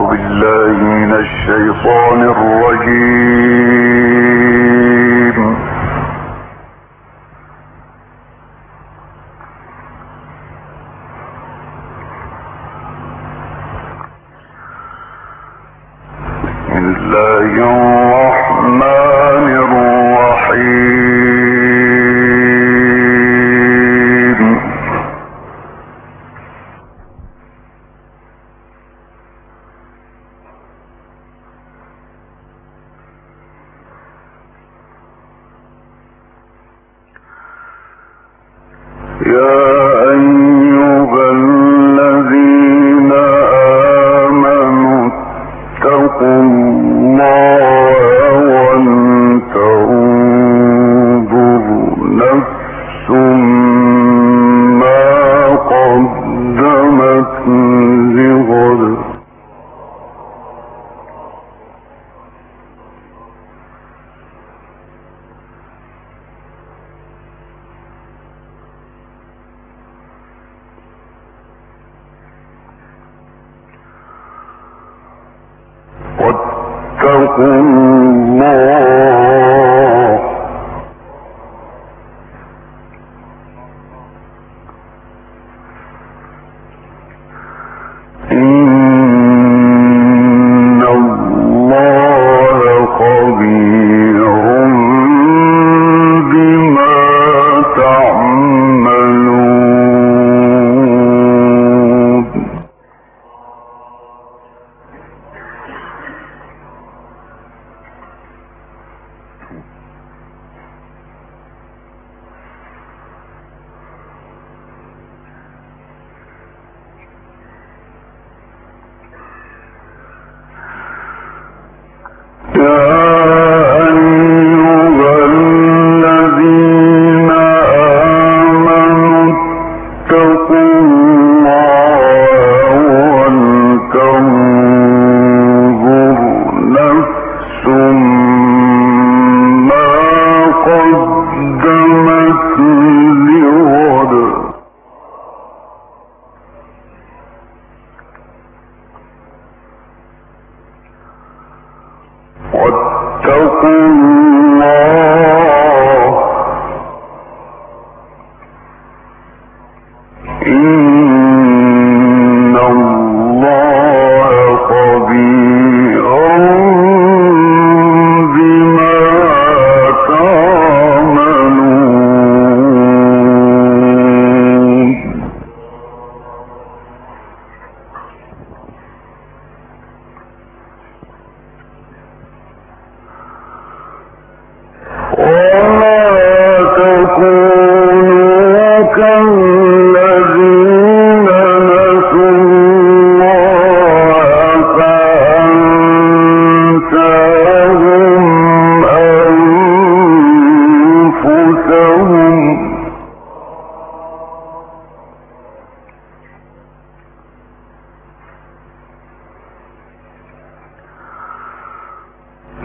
بالله من الشيطان الرجيم. Yeah, واتقوا الله.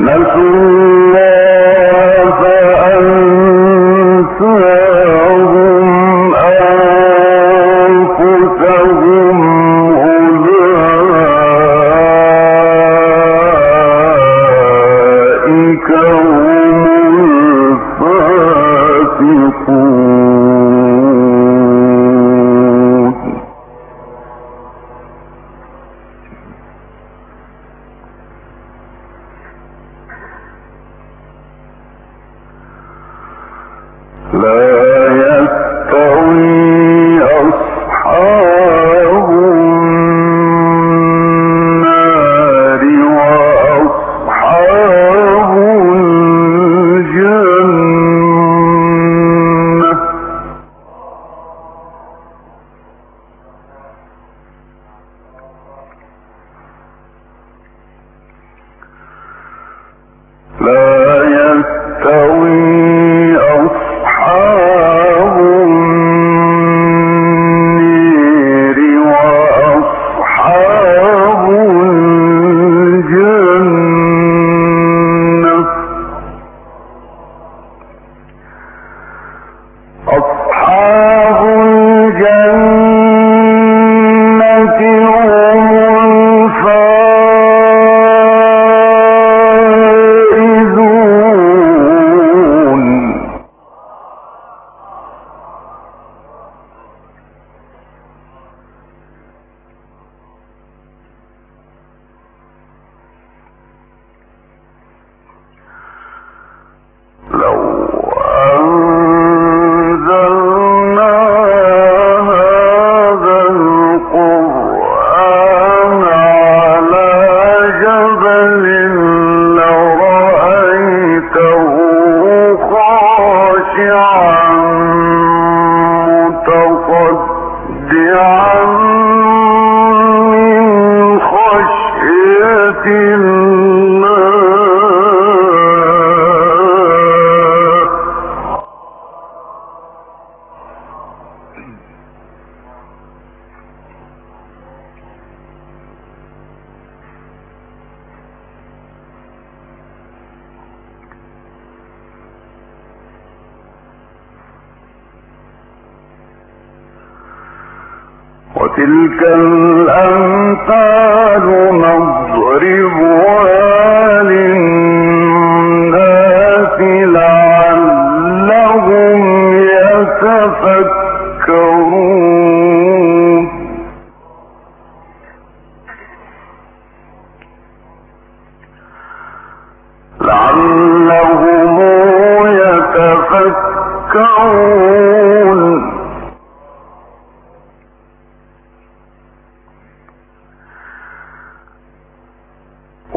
نسوا Love وتلك الأمثال نضربها للناس لعلهم يتفكرون.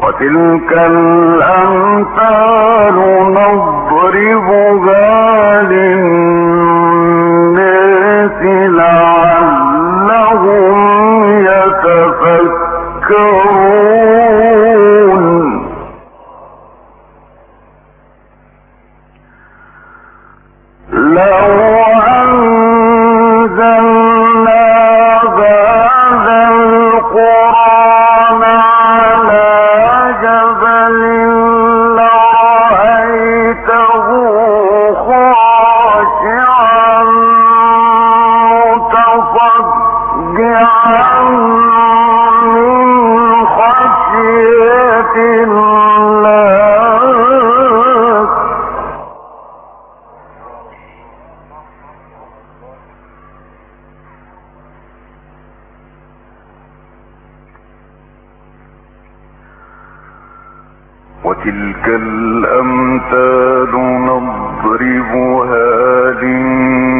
وتلك الأمثال نضربها للناس لعلهم يتفكرون. لو أنزلنا وتلك الأمثال نضربها للناس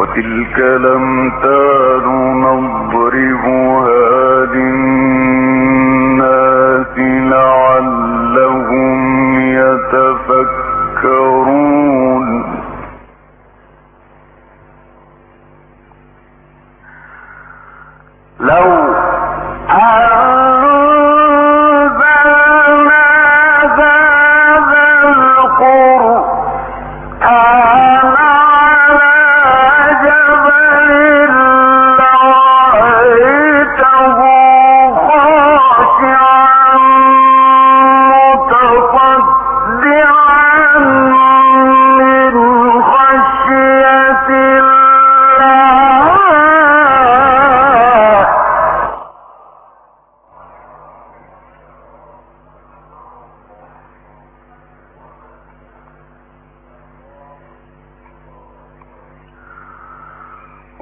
وتلك الأمثال نضربها للناس لعلهم يتفكرون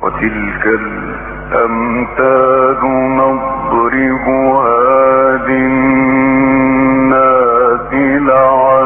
وتلك الأمثال نضربها للناس لعلهم